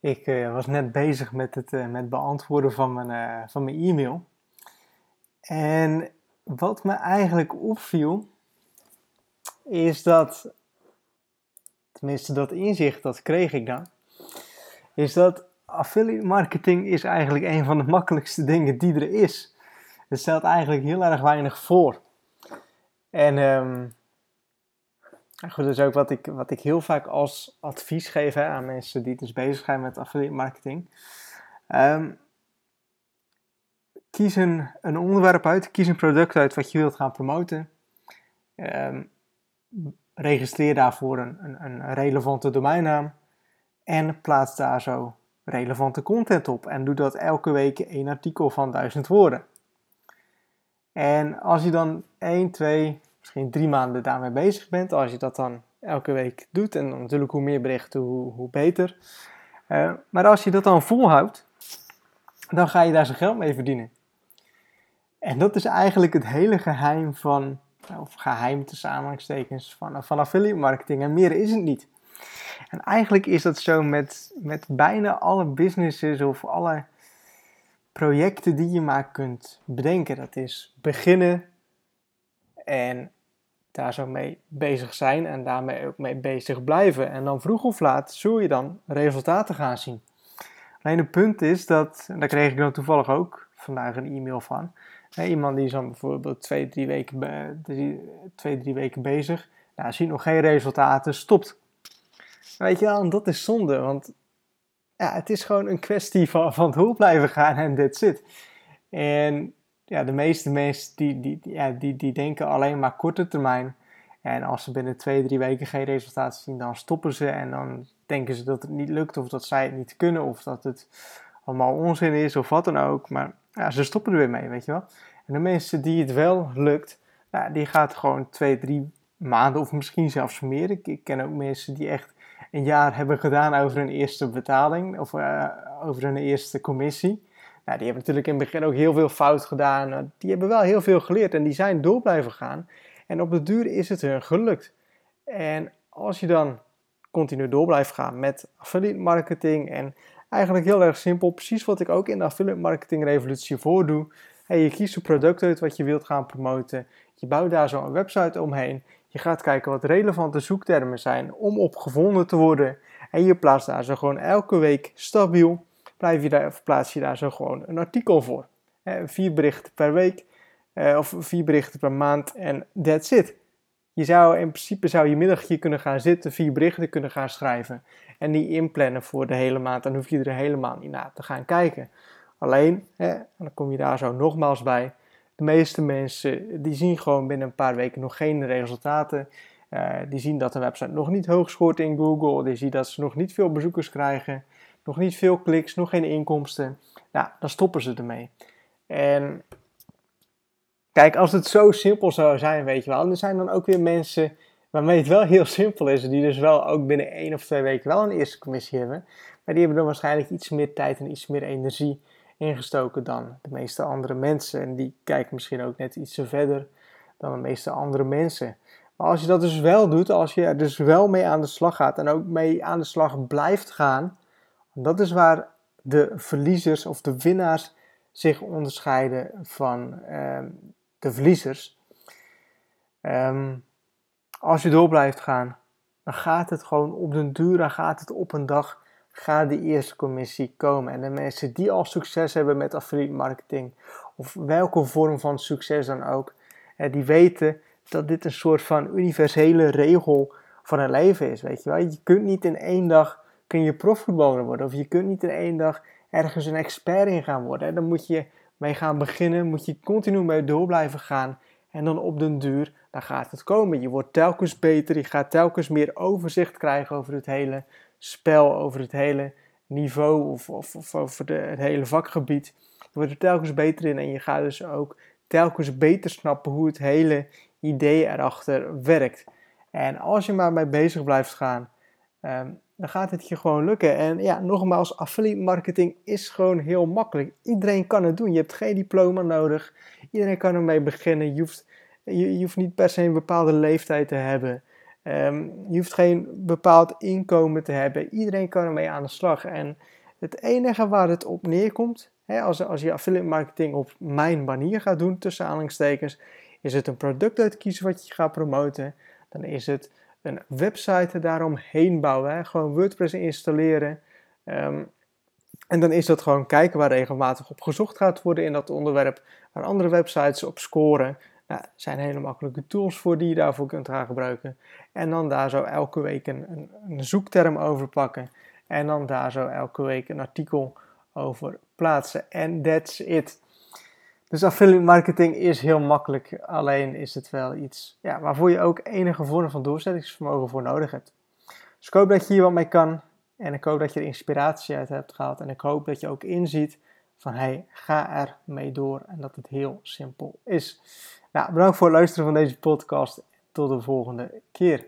Ik uh, was net bezig met het uh, met beantwoorden van mijn, uh, van mijn e-mail. En wat me eigenlijk opviel, is dat, tenminste dat inzicht, dat kreeg ik dan, is dat affiliate marketing is eigenlijk een van de makkelijkste dingen die er is. Het stelt eigenlijk heel erg weinig voor. En um, goed, dat is ook wat ik, wat ik heel vaak als advies geef aan mensen die dus bezig zijn met affiliate marketing. Um, kies een, een, onderwerp uit, kies een product uit wat je wilt gaan promoten. Um, registreer daarvoor een, een, een relevante domeinnaam en plaats daar zo relevante content op. En doe dat elke week één artikel van duizend woorden. En als je dan 1, 2, misschien drie maanden daarmee bezig bent, als je dat dan elke week doet, en natuurlijk hoe meer berichten, hoe, hoe beter. Uh, maar als je dat dan volhoudt, dan ga je daar zijn geld mee verdienen. En dat is eigenlijk het hele geheim van, of geheim tussen van, van affiliate marketing. En meer is het niet. En eigenlijk is dat zo met, met bijna alle businesses of alle projecten die je maar kunt bedenken. Dat is beginnen en daar zo mee bezig zijn en daarmee ook mee bezig blijven. En dan vroeg of laat zul je dan resultaten gaan zien. Alleen het punt is dat, en daar kreeg ik dan toevallig ook vandaag een e-mail van. iemand die is dan bijvoorbeeld twee, drie weken, twee, drie weken bezig. Nou, ziet nog geen resultaten, stopt. Weet je wel, dat is zonde, want ja, het is gewoon een kwestie van, van door blijven gaan en that's it. En ja, de meeste mensen die, die, ja, die, die denken alleen maar korte termijn. En als ze binnen twee, drie weken geen resultaten zien, dan stoppen ze. En dan denken ze dat het niet lukt, of dat zij het niet kunnen, of dat het allemaal onzin is, of wat dan ook. Maar ja, ze stoppen er weer mee, weet je wel. En de mensen die het wel lukt, die gaat gewoon twee, drie maanden, of misschien zelfs meer. Ik, ik ken ook mensen die echt een jaar hebben gedaan over een eerste betaling of uh, over een eerste commissie. Nou, die hebben natuurlijk in het begin ook heel veel fout gedaan. Nou, die hebben wel heel veel geleerd en die zijn door blijven gaan. En op de duur is het hun gelukt. En als je dan continu door blijft gaan met affiliate marketing en eigenlijk heel erg simpel, precies wat ik ook in de affiliate marketing revolutie voordoe. Hey, je kiest een product uit wat je wilt gaan promoten. Je bouwt daar zo een website omheen. Je gaat kijken wat relevante zoektermen zijn om op gevonden te worden. En je plaatst daar zo gewoon elke week stabiel, blijf je daar, plaats je daar zo gewoon een artikel voor. vier berichten per week eh, of vier berichten per maand en that's it. Je zou in principe zou je middagje kunnen gaan zitten, vier berichten kunnen gaan schrijven en die inplannen voor de hele maand. Dan hoef je er helemaal niet naar te gaan kijken. Alleen, dan kom je daar zo nogmaals bij, de meeste mensen die zien gewoon binnen een paar weken nog geen resultaten. Uh, die zien dat de website nog niet hoog scoort in Google. Die zien dat ze nog niet veel bezoekers krijgen. Nog niet veel kliks, nog geen inkomsten. Nou, dan stoppen ze ermee. En kijk, als het zo simpel zou zijn, weet je wel. En er zijn dan ook weer mensen waarmee het wel heel simpel is. Die dus wel ook binnen één of twee weken wel een eerste commissie hebben. Maar die hebben dan waarschijnlijk iets meer tijd en iets meer energie ingestoken dan de meeste andere mensen. En die kijken misschien ook net iets verder dan de meeste andere mensen. Maar als je dat dus wel doet, als je er dus wel mee aan de slag gaat en ook mee aan de slag blijft gaan, dat is waar de verliezers of de winnaars zich onderscheiden van uh, de verliezers. Um, als je door blijft gaan, dan gaat het gewoon op den duur, gaat het op een dag gaat de eerste commissie komen. En de mensen die al succes hebben met affiliate marketing, of welke vorm van succes dan ook, die weten dat dit een soort van universele regel van een leven is. Weet je, wel? je kunt niet in één dag kun je profvoetballer worden, of je kunt niet in één dag ergens een expert in gaan worden. Dan moet je mee gaan beginnen, moet je continu mee door blijven gaan. En dan op den duur, dan gaat het komen. Je wordt telkens beter, je gaat telkens meer overzicht krijgen over het hele spel, over het hele niveau of, of, over de, het hele vakgebied. Je wordt er telkens beter in en je gaat dus ook telkens beter snappen hoe het hele idee erachter werkt. En als je maar mee bezig blijft gaan, um, dan gaat het je gewoon lukken. En ja, nogmaals, affiliate marketing is gewoon heel makkelijk. Iedereen kan het doen. Je hebt geen diploma nodig. Iedereen kan ermee beginnen. Je hoeft, je, hoeft niet per se een bepaalde leeftijd te hebben. Ehm, je hoeft geen bepaald inkomen te hebben. Iedereen kan ermee aan de slag. En het enige waar het op neerkomt, hè, als, als je affiliate marketing op mijn manier gaat doen, tussen aanhalingstekens, is het een product uitkiezen wat je gaat promoten. Dan is het een website daaromheen bouwen. Hè. Gewoon WordPress installeren. Ehm, en dan is dat gewoon kijken waar regelmatig op gezocht gaat worden in dat onderwerp. Waar andere websites op scoren. Nou, zijn hele makkelijke tools voor die je daarvoor kunt gaan gebruiken. En dan daar zo elke week een, een, een zoekterm over pakken. En dan daar zo elke week een artikel over plaatsen. En that's it. Dus affiliate marketing is heel makkelijk. Alleen is het wel iets ja, waarvoor je ook enige vorm van doorzettingsvermogen voor nodig hebt. Dus ik hoop dat je hier wat mee kan. En ik hoop dat je er inspiratie uit hebt gehaald. En ik hoop dat je ook inziet van hey, ga er mee door. En dat het heel simpel is. Nou, bedankt voor het luisteren van deze podcast. Tot de volgende keer.